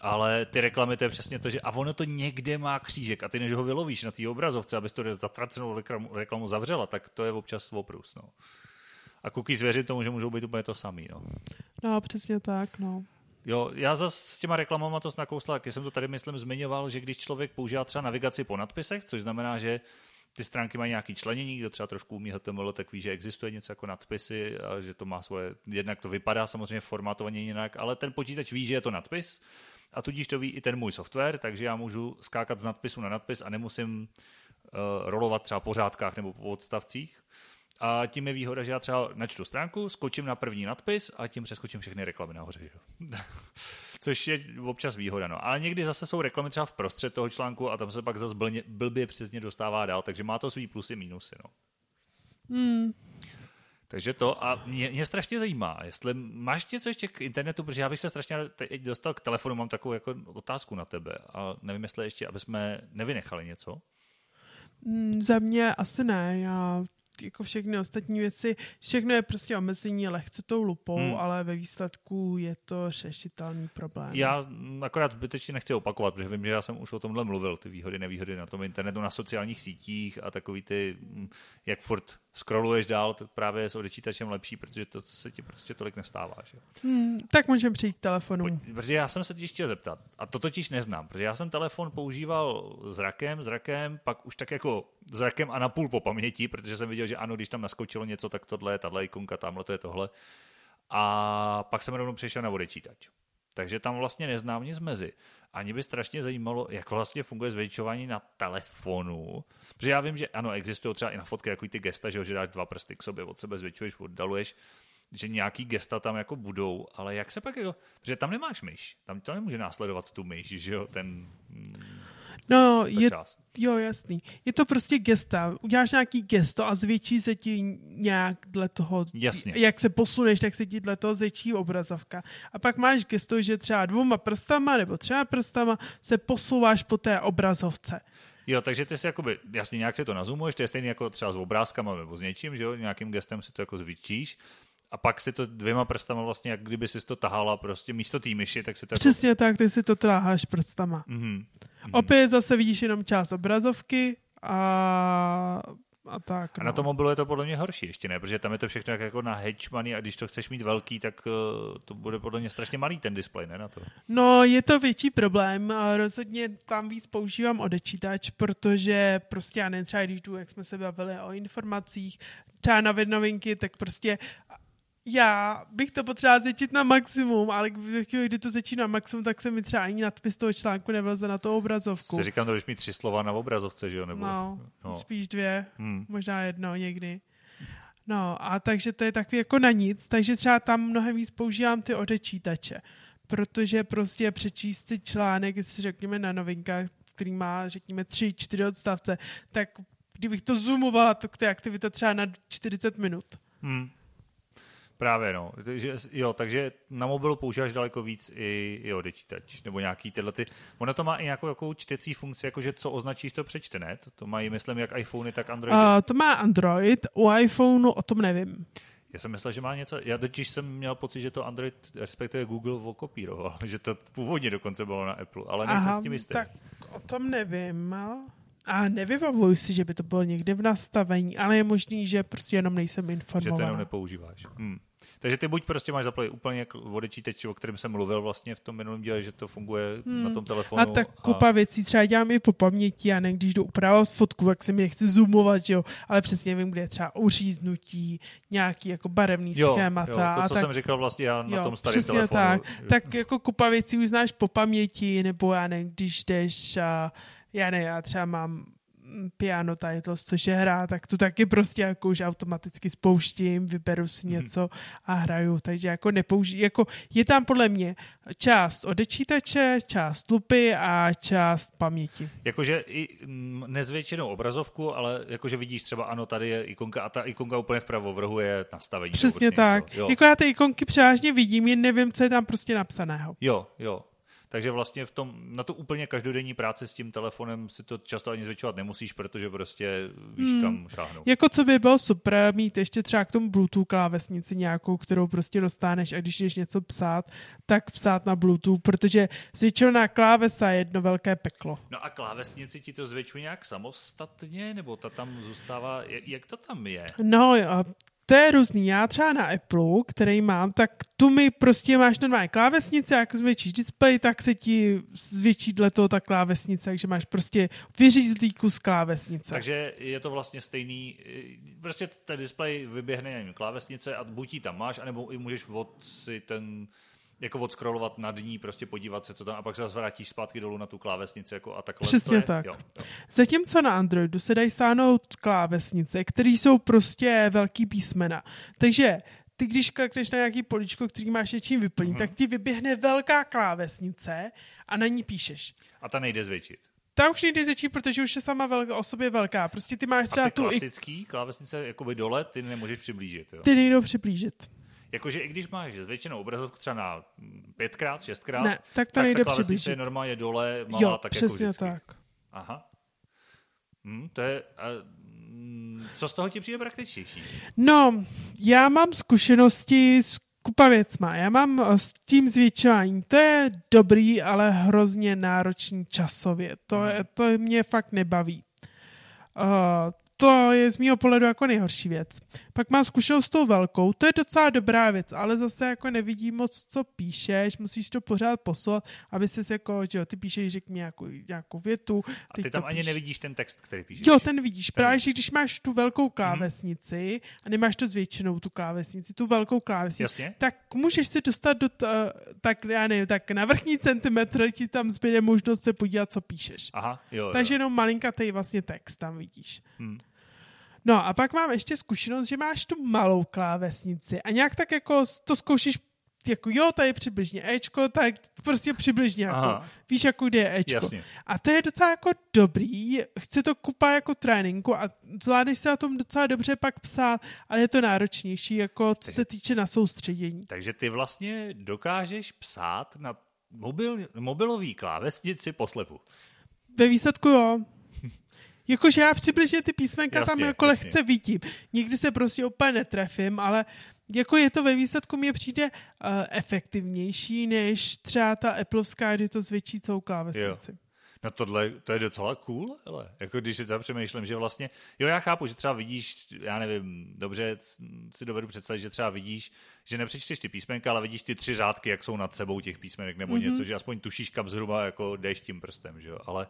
ale ty reklamy to je přesně to, že a ono to někde má křížek a ty než ho vylovíš na té obrazovce, abys to zatracenou reklamu, reklamu zavřela, tak to je občas oprus. No. A cookies věřím tomu, že můžou být úplně to samý. No,
no přesně tak, no.
Jo, já zase s těma reklamama to nakousla, jak jsem to tady, myslím, zmiňoval, že když člověk používá třeba navigaci po nadpisech, což znamená, že ty stránky mají nějaký členění, kdo třeba trošku umí HTML, tak ví, že existuje něco jako nadpisy a že to má svoje, jednak to vypadá samozřejmě formatovaně jinak, ale ten počítač ví, že je to nadpis a tudíž to ví i ten můj software, takže já můžu skákat z nadpisu na nadpis a nemusím uh, rolovat třeba po řádkách nebo po odstavcích. A tím je výhoda, že já třeba načtu stránku, skočím na první nadpis a tím přeskočím všechny reklamy nahoře. Že? Což je občas výhoda. No. Ale někdy zase jsou reklamy třeba v prostřed toho článku a tam se pak zase blbě, blbě přesně dostává dál, takže má to svý plusy, mínusy. No.
Hmm.
Takže to a mě, mě strašně zajímá, jestli máš něco ještě k internetu, protože já bych se strašně teď dostal k telefonu, mám takovou jako otázku na tebe a nevím, jestli ještě, aby jsme nevynechali něco.
Mm, za mě asi ne, já jako všechny ostatní věci, všechno je prostě omezení lehce tou lupou, hmm. ale ve výsledku je to řešitelný problém.
Já akorát zbytečně nechci opakovat, protože vím, že já jsem už o tomhle mluvil, ty výhody, nevýhody na tom internetu, na sociálních sítích a takový ty, jak furt scrolluješ dál, to právě s odečítačem lepší, protože to se ti prostě tolik nestává. Že?
Hmm, tak můžeme přijít k telefonu.
Pojď, protože já jsem se totiž chtěl zeptat, a to totiž neznám, protože já jsem telefon používal zrakem, zrakem, pak už tak jako zrakem a na půl po paměti, protože jsem viděl, že ano, když tam naskočilo něco, tak tohle je tahle ikonka, tamhle to je tohle. A pak jsem rovnou přešel na odečítač. Takže tam vlastně neznám nic mezi. Ani by strašně zajímalo, jak vlastně funguje zvětšování na telefonu. Protože já vím, že ano, existují třeba i na fotky jako ty gesta, že, že dáš dva prsty k sobě, od sebe zvětšuješ, oddaluješ, že nějaký gesta tam jako budou, ale jak se pak jako, protože tam nemáš myš, tam to nemůže následovat tu myš, že jo, ten...
No, je, část. jo, jasný. Je to prostě gesta. Uděláš nějaký gesto a zvětší se ti nějak dle toho,
Jasně.
jak se posuneš, tak se ti dle toho zvětší obrazovka. A pak máš gesto, že třeba dvouma prstama nebo třeba prstama se posouváš po té obrazovce.
Jo, takže ty si jakoby, jasně nějak se to nazumuješ, to je stejný jako třeba s obrázkama nebo s něčím, že jo, nějakým gestem si to jako zvětšíš a pak si to dvěma prstama vlastně, jak kdyby si to tahala prostě místo té myši, tak si to
jako- Přesně jako... tak, ty si to táháš prstama. Mm-hmm. Opět zase vidíš jenom část obrazovky a a tak.
No. A na no. tom mobilu je to podle mě horší ještě, ne? Protože tam je to všechno jako na money a když to chceš mít velký, tak uh, to bude podle mě strašně malý ten displej, ne na to?
No, je to větší problém. Rozhodně tam víc používám odečítač, protože prostě já nevím, třeba když jdu, jak jsme se bavili o informacích, třeba na novinky, tak prostě Já bych to potřebovala zjistit na maximum, ale kdy to začíná na maximum, tak se mi třeba ani nadpis toho článku nevleze na tu obrazovku.
Si říkám, že mít tři slova na obrazovce, že jo? Nebo,
no, no, spíš dvě, hmm. možná jedno někdy. No a takže to je takový jako na nic, takže třeba tam mnohem víc používám ty odečítače, protože prostě přečíst si článek, si řekněme na novinkách, který má, řekněme, tři, čtyři odstavce, tak kdybych to zoomovala, to k té aktivita třeba na 40 minut. Hmm.
Právě, no. Takže, jo, takže na mobilu používáš daleko víc i, i odečítač, nebo nějaký tyhle ty... Ono to má i nějakou jakou čtecí funkci, jakože co označíš, to přečte, ne? To, to mají, myslím, jak iPhony, tak Android. Uh,
to má Android, u iPhoneu o tom nevím.
Já jsem myslel, že má něco, já totiž jsem měl pocit, že to Android, respektive Google okopíroval, že to původně dokonce bylo na Apple, ale nejsem Aha, s tím jistý.
tak o tom nevím. A nevybavuji si, že by to bylo někde v nastavení, ale je možný, že prostě jenom nejsem informovaný.
Že to jenom nepoužíváš. Hmm. Takže ty buď prostě máš zaplnit úplně jak odečítač, o kterém jsem mluvil vlastně v tom minulém díle, že to funguje hmm. na tom telefonu.
A tak kupa a... věcí třeba dělám i po paměti a ne když jdu upravovat fotku, tak se mi nechci zoomovat, jo, ale přesně vím, kde je třeba uříznutí, nějaký jako barevný jo, schémata.
Jo, to, co
tak,
jsem říkal vlastně já na jo, tom starém telefonu.
Tak, tak jako kupa věcí už znáš po paměti, nebo já ne, když jdeš a já ne, já třeba mám piano titles, což je hra, tak to taky prostě jako už automaticky spouštím, vyberu si mhm. něco a hraju, takže jako nepoužij, jako je tam podle mě část odečítače, část lupy a část paměti.
Jakože i mm, nezvětšenou obrazovku, ale jakože vidíš třeba ano, tady je ikonka a ta ikonka úplně vpravo v rohu je nastavení.
Přesně tak. Jako já ty ikonky převážně vidím, jen nevím, co je tam prostě napsaného.
Jo, jo. Takže vlastně v tom, na to úplně každodenní práci s tím telefonem si to často ani zvětšovat nemusíš, protože prostě víš, hmm. kam šáhnout.
Jako co by bylo super, mít ještě třeba k tomu Bluetooth klávesnici nějakou, kterou prostě dostaneš a když jdeš něco psát, tak psát na Bluetooth, protože zvětšená klávesa je jedno velké peklo.
No a klávesnici ti to zvětšuje nějak samostatně, nebo ta tam zůstává, jak to tam je?
No, to je různý. Já třeba na Apple, který mám, tak tu mi prostě máš normální klávesnice, jak zvětšíš display, tak se ti zvětší dle toho ta klávesnice, takže máš prostě vyřízlý kus klávesnice.
Takže je to vlastně stejný, prostě ten display vyběhne na klávesnice a buď ji tam máš, anebo i můžeš od si ten jako odskrolovat nad ní, prostě podívat se, co tam, a pak se zase vrátíš zpátky dolů na tu klávesnici jako a takhle.
Přesně tak. Jo, jo. Zatímco na Androidu se dají stáhnout klávesnice, které jsou prostě velký písmena. Takže ty když klikneš na nějaký poličko, který máš něčím vyplnit, mm-hmm. tak ti vyběhne velká klávesnice a na ní píšeš.
A ta nejde zvětšit.
Ta už nejde zvětšit, protože už je sama velká, o sobě velká. Prostě ty máš třeba
a ty tu... klasický klávesnice jakoby dole, ty nemůžeš přiblížit. Jo?
Ty nejdou přiblížit.
Jakože i když máš zvětšenou obrazovku třeba na pětkrát, šestkrát,
ne, tak, to tak nejde ta klávesnice
je normálně dole, malá,
jo,
tak jako
vždycky. tak.
Aha. Hm, to je... A, hm, co z toho ti přijde praktičtější?
No, já mám zkušenosti s kupa věcma. Já mám eh, s tím zvětšováním. To je dobrý, ale hrozně náročný časově. To, je, to mě fakt nebaví. Uh, to je z mého pohledu jako nejhorší věc. Pak mám zkušenost s tou velkou, to je docela dobrá věc, ale zase jako nevidím moc, co píšeš, musíš to pořád poslat, aby ses jako, že jo, ty píšeš, řekni nějakou, nějakou větu.
A ty tam ani píš... nevidíš ten text, který píšeš.
Jo, ten vidíš. Ten Právě, že když máš tu velkou klávesnici mm-hmm. a nemáš to zvětšenou tu klávesnici, tu velkou klávesnici,
Jasně.
tak můžeš se dostat do, t, tak já nevím, tak na vrchní centimetr ti tam zbyde možnost se podívat, co píšeš.
Aha, jo,
Takže jo. jenom malinkatý vlastně text tam vidíš. Hmm. No a pak mám ještě zkušenost, že máš tu malou klávesnici a nějak tak jako to zkoušíš jako jo, to je přibližně Ečko, tak prostě přibližně jako, víš, jako kde je Ečko.
Jasně.
A to je docela jako dobrý, chce to kupa jako tréninku a zvládneš se na tom docela dobře pak psát, ale je to náročnější, jako co se týče na soustředění.
Takže ty vlastně dokážeš psát na mobil, mobilový klávesnici poslepu.
Ve výsledku jo. Jakože já přibližně ty písmenka jasně, tam jako jasně. lehce vidím. Nikdy se prostě úplně netrefím, ale jako je to ve výsledku mě přijde uh, efektivnější, než třeba ta Appleovská, kdy to zvětší celou klávesnici. Jo.
No tohle, to je docela cool, ale jako když si tam přemýšlím, že vlastně, jo já chápu, že třeba vidíš, já nevím, dobře si dovedu představit, že třeba vidíš, že nepřečteš ty písmenka, ale vidíš ty tři řádky, jak jsou nad sebou těch písmenek nebo mm-hmm. něco, že aspoň tušíš, kam zhruba jako jdeš tím prstem, že jo, ale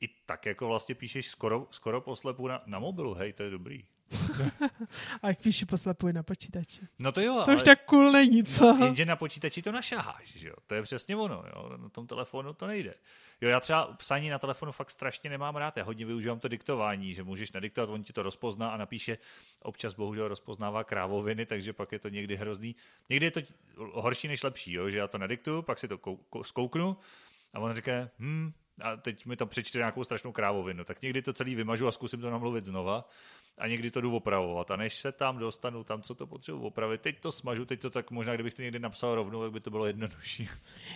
i tak jako vlastně píšeš skoro, skoro poslepu na, na mobilu, hej, to je dobrý.
a jak píši poslepuji na počítači.
No to jo,
To
ale...
už tak cool není, co?
No, jenže na počítači to našaháš, že jo? To je přesně ono, jo? Na tom telefonu to nejde. Jo, já třeba psaní na telefonu fakt strašně nemám rád. Já hodně využívám to diktování, že můžeš nadiktovat, on ti to rozpozná a napíše, občas bohužel rozpoznává krávoviny, takže pak je to někdy hrozný. Někdy je to horší než lepší, jo? že já to nadiktuju, pak si to kou- kou- zkouknu a on říká, hm, a teď mi to přečte nějakou strašnou krávovinu, tak někdy to celý vymažu a zkusím to namluvit znova a někdy to jdu opravovat. A než se tam dostanu, tam, co to potřebuji opravit, teď to smažu, teď to tak možná, kdybych to někdy napsal rovnou, tak by to bylo jednodušší.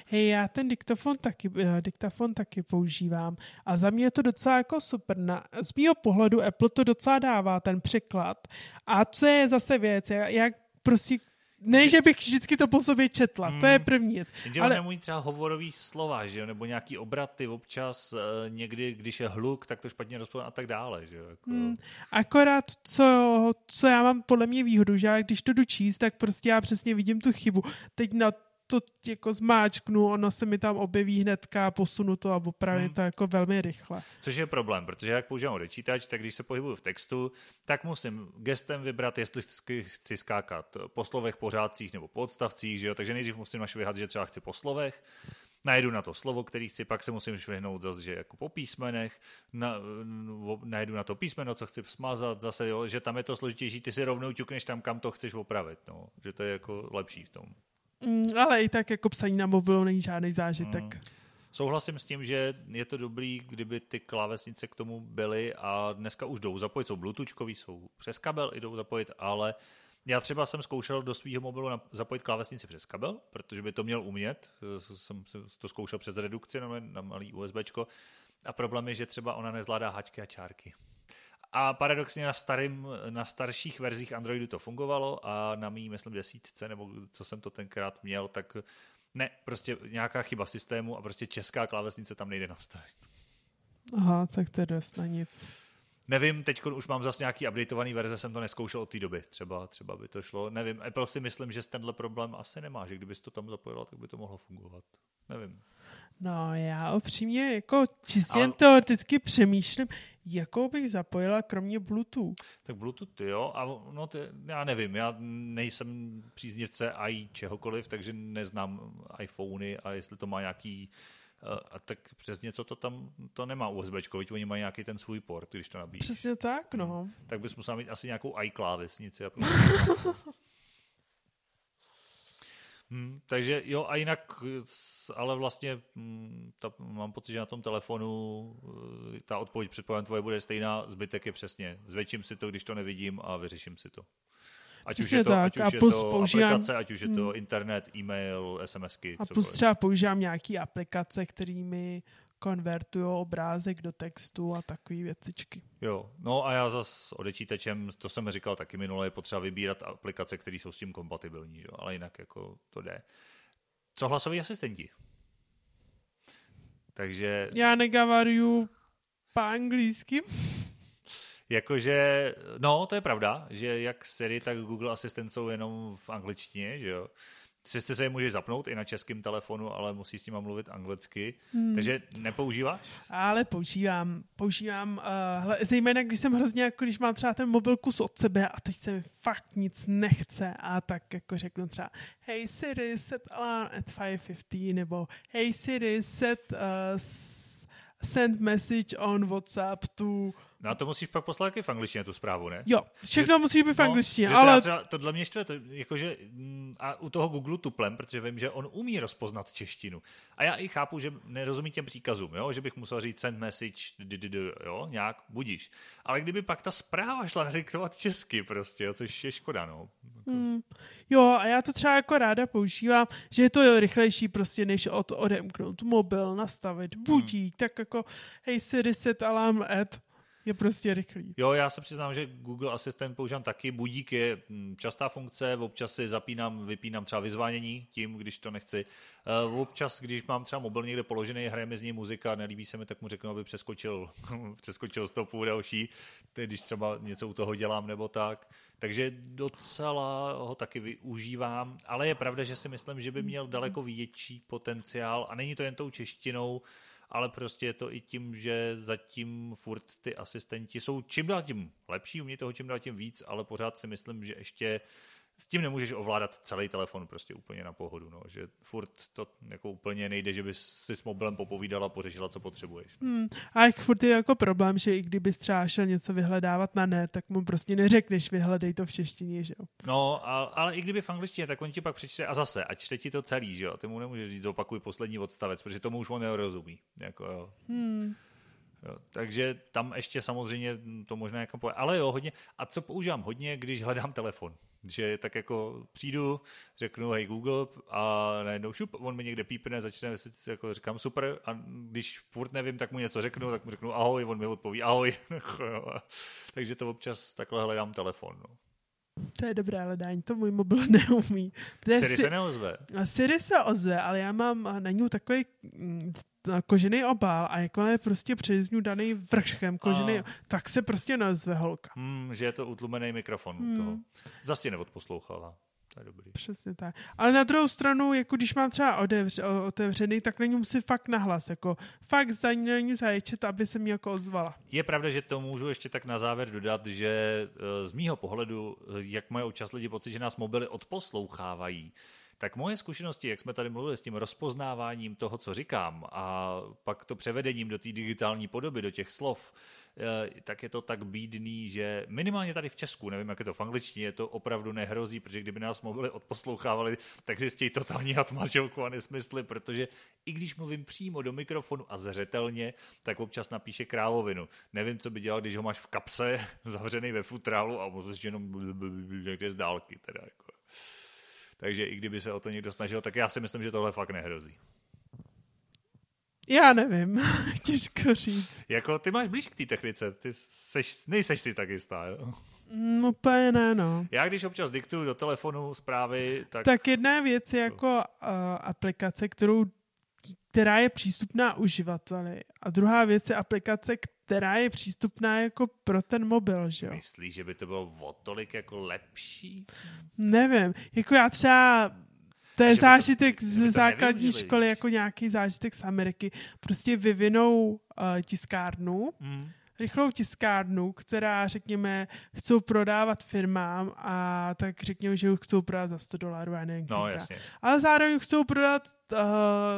Hej, já ten diktofon taky, eh, diktafon taky používám a za mě je to docela jako super. Na, z mého pohledu Apple to docela dává, ten překlad. A co je zase věc, jak prostě ne, že bych vždycky to po sobě četla, to je první věc.
Jenže
Ale
nemluví třeba hovorový slova, že jo? nebo nějaký obraty občas, eh, někdy, když je hluk, tak to špatně rozpozná a tak dále. Že jo? Jako...
Hmm. akorát, co, co já mám podle mě výhodu, že já když to jdu číst, tak prostě já přesně vidím tu chybu. Teď na to jako zmáčknu, ono se mi tam objeví hnedka, posunu to a opravím
Hmm.
to jako velmi rychle.
Což je problém, protože jak používám odečítač, tak když se pohybuju v textu, tak musím gestem vybrat, jestli chci skákat po slovech, pořádcích nebo po odstavcích, že jo? takže nejdřív musím našvihat, že třeba chci po slovech, najdu na to slovo, který chci, pak se musím švihnout zase, že jako po písmenech, na, najdu na to písmeno, co chci smazat, zase, jo, že tam je to složitější, ty si rovnou ťukneš tam, kam to chceš opravit, no, že to je jako lepší v tom.
Mm, ale i tak jako psaní na mobilu není žádný zážitek.
Mm. Souhlasím s tím, že je to dobrý, kdyby ty klávesnice k tomu byly a dneska už jdou zapojit, jsou bluetoothkový, jsou přes kabel, jdou zapojit, ale já třeba jsem zkoušel do svého mobilu zapojit klávesnici přes kabel, protože by to měl umět, jsem to zkoušel přes redukci na, na malý USBčko a problém je, že třeba ona nezvládá háčky a čárky. A paradoxně na, starým, na starších verzích Androidu to fungovalo a na mý, myslím, desítce, nebo co jsem to tenkrát měl, tak ne, prostě nějaká chyba systému a prostě česká klávesnice tam nejde nastavit.
Aha, tak to je dost na nic.
Nevím, teď už mám zase nějaký updateovaný verze, jsem to neskoušel od té doby, třeba, třeba by to šlo. Nevím, Apple si myslím, že tenhle problém asi nemá, že kdybys to tam zapojila, tak by to mohlo fungovat. Nevím.
No já upřímně jako čistě
Ale-
jen teoreticky přemýšlím, jakou bych zapojila kromě Bluetooth.
Tak Bluetooth, jo, a no, ty, já nevím, já nejsem příznivce i čehokoliv, takže neznám iPhony a jestli to má nějaký eh, a tak přes něco to tam, to nemá USBčko, veď oni mají nějaký ten svůj port, když to nabíjíš.
Přesně tak, no.
tak bys musel mít asi nějakou iClávesnici. A Hmm, takže jo, a jinak, ale vlastně hm, ta, mám pocit, že na tom telefonu eh, ta odpověď předpokládám tvoje bude stejná, zbytek je přesně, zvětším si to, když to nevidím a vyřeším si to. Ať už je to,
tak,
ať už
a
je to
používám-
aplikace, ať už je to internet, e-mail, SMSky,
A plus třeba používám nějaký aplikace, kterými konvertují obrázek do textu a takové věcičky.
Jo, no a já zas odečítačem, to jsem říkal taky minule, je potřeba vybírat aplikace, které jsou s tím kompatibilní, jo, ale jinak jako to jde. Co hlasoví asistenti? Takže
Já negavaruju po anglicky.
jakože, no to je pravda, že jak Siri, tak Google Assistant jsou jenom v angličtině, že jo. Sice se je můžeš zapnout i na českém telefonu, ale musí s nima mluvit anglicky. Hmm. Takže nepoužíváš?
Ale používám, používám, uh, hle, zejména když jsem hrozně, jako když mám třeba ten mobil kus od sebe a teď se mi fakt nic nechce a tak jako řeknu třeba Hey Siri, set alarm at 5.50 nebo Hey Siri, set uh, send message on WhatsApp to...
No a to musíš pak poslat taky v angličtině tu zprávu, ne?
Jo, všechno musí být v angličtině,
No, že to já
ale
třeba, to dle mě štve, to, jakože, mm, a u toho Google tuplem, protože vím, že on umí rozpoznat češtinu. A já i chápu, že nerozumí těm příkazům, jo? že bych musel říct send message, d- d- d- jo? nějak, budíš. Ale kdyby pak ta zpráva šla nadiktovat česky prostě, jo? což je škoda, no.
jo, a já to třeba jako ráda používám, že je to rychlejší prostě, než od, odemknout mobil, nastavit budík, tak jako Hey Siri, set alarm at je prostě rychlý.
Jo, já se přiznám, že Google Assistant používám taky. Budík je mm, častá funkce, občas si zapínám, vypínám třeba vyzvánění tím, když to nechci. Uh, občas, když mám třeba mobil někde položený, hraje mi z něj muzika, nelíbí se mi, tak mu řeknu, aby přeskočil, přeskočil stopu další, když třeba něco u toho dělám nebo tak. Takže docela ho taky využívám, ale je pravda, že si myslím, že by měl daleko větší potenciál a není to jen tou češtinou, ale prostě je to i tím, že zatím furt ty asistenti jsou čím dál tím lepší, umějí toho čím dál tím víc, ale pořád si myslím, že ještě s tím nemůžeš ovládat celý telefon prostě úplně na pohodu, no. že furt to jako úplně nejde, že bys si s mobilem popovídala pořešila, co potřebuješ.
Hmm. A jak furt je jako problém, že i kdyby třeba šel něco vyhledávat na net, tak mu prostě neřekneš, vyhledej to v češtině, že jo.
No, a, ale i kdyby v angličtině, tak on ti pak přečte a zase, a čte ti to celý, že jo, ty mu nemůžeš říct, zopakuj poslední odstavec, protože tomu už on nerozumí. Jako, jo.
Hmm.
Jo, takže tam ještě samozřejmě to možná jako povede. Ale jo, hodně. A co používám hodně, když hledám telefon? Že tak jako přijdu, řeknu hej Google a najednou šup, on mi někde pípne, začne jako říkám super a když furt nevím, tak mu něco řeknu, tak mu řeknu ahoj, on mi odpoví ahoj. Takže to občas takhle hledám telefon. No.
To je dobré hledání, to můj mobil neumí.
Siri si... se neozve.
Siri se ozve, ale já mám na ní takový mm, kožený obal a jakmile prostě přezňu daný vrškem kožený, a... tak se prostě nazve holka.
Hmm, že je to utlumený mikrofon hmm. toho. Zase tě neodposlouchala. Je dobrý.
Přesně tak. Ale na druhou stranu, jako když mám třeba odevř, otevřený, tak na něm si fakt nahlas, jako fakt za ní zaječet, aby se mi jako ozvala.
Je pravda, že to můžu ještě tak na závěr dodat, že eh, z mýho pohledu, eh, jak mají občas lidi pocit, že nás mobily odposlouchávají, tak moje zkušenosti, jak jsme tady mluvili s tím rozpoznáváním toho, co říkám a pak to převedením do té digitální podoby, do těch slov, tak je to tak bídný, že minimálně tady v Česku, nevím, jak je to v angličtině, to opravdu nehrozí, protože kdyby nás mobily odposlouchávali, tak zjistí totální hatmažilku a nesmysly, protože i když mluvím přímo do mikrofonu a zřetelně, tak občas napíše krávovinu. Nevím, co by dělal, když ho máš v kapse, zavřený ve futrálu a můžeš jenom někde z dálky. Teda jako. Takže i kdyby se o to někdo snažil, tak já si myslím, že tohle fakt nehrozí.
Já nevím, těžko říct.
Jako ty máš blíž k té technice, ty seš, nejseš si tak jistá, jo?
No úplně ne, no.
Já když občas diktuju do telefonu zprávy, tak...
Tak jedna věc je jako uh, aplikace, kterou která je přístupná uživateli. A druhá věc je aplikace, která je přístupná jako pro ten mobil, že jo?
Myslíš, že by to bylo o tolik jako lepší?
Nevím. Jako já třeba to je zážitek to, z základní nevyužili. školy, jako nějaký zážitek z Ameriky. Prostě vyvinou uh, tiskárnu, mm rychlou tiskárnu, která, řekněme, chcou prodávat firmám a tak řekněme, že už chcou prodat za 100 dolarů, a nevím,
no, jasně.
Ale zároveň chcou prodat uh,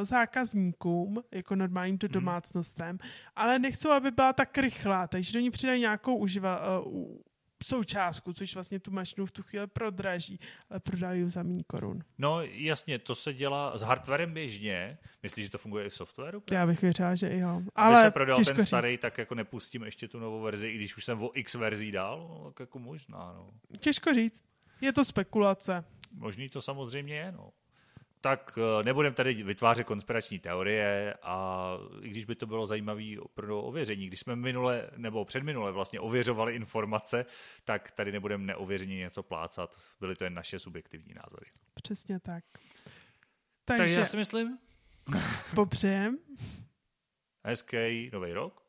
zákazníkům, jako normálním to mhm. domácnostem, hmm. ale nechcou, aby byla tak rychlá, takže do ní přidají nějakou uživa, uh, součástku, což vlastně tu mašinu v tu chvíli prodraží, ale prodají za méně korun.
No jasně, to se dělá s hardwarem běžně. Myslíš, že to funguje i v softwaru?
Já bych věřila, že i jo.
Ale Aby se prodal ten říct. starý, tak jako nepustím ještě tu novou verzi, i když už jsem o X verzí dál, no, tak jako možná. No.
Těžko říct. Je to spekulace.
Možný to samozřejmě je, no tak eh, nebudem tady vytvářet konspirační teorie a i když by to bylo zajímavé pro ověření, když jsme minule nebo předminule vlastně ověřovali informace, tak tady nebudeme neověřeně něco plácat. Byly to jen naše subjektivní názory.
Přesně tak.
Takže, Takže já si myslím...
Popřejem.
Hezký nový rok.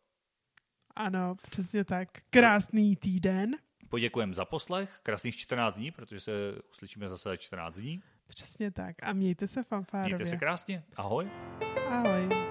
Ano, přesně tak. Krásný týden.
Poděkujeme za poslech, krásných 14 dní, protože se uslyšíme zase 14 dní.
Přesně tak. A mějte se fanfárově.
Mějte se krásně. Ahoj.
Ahoj.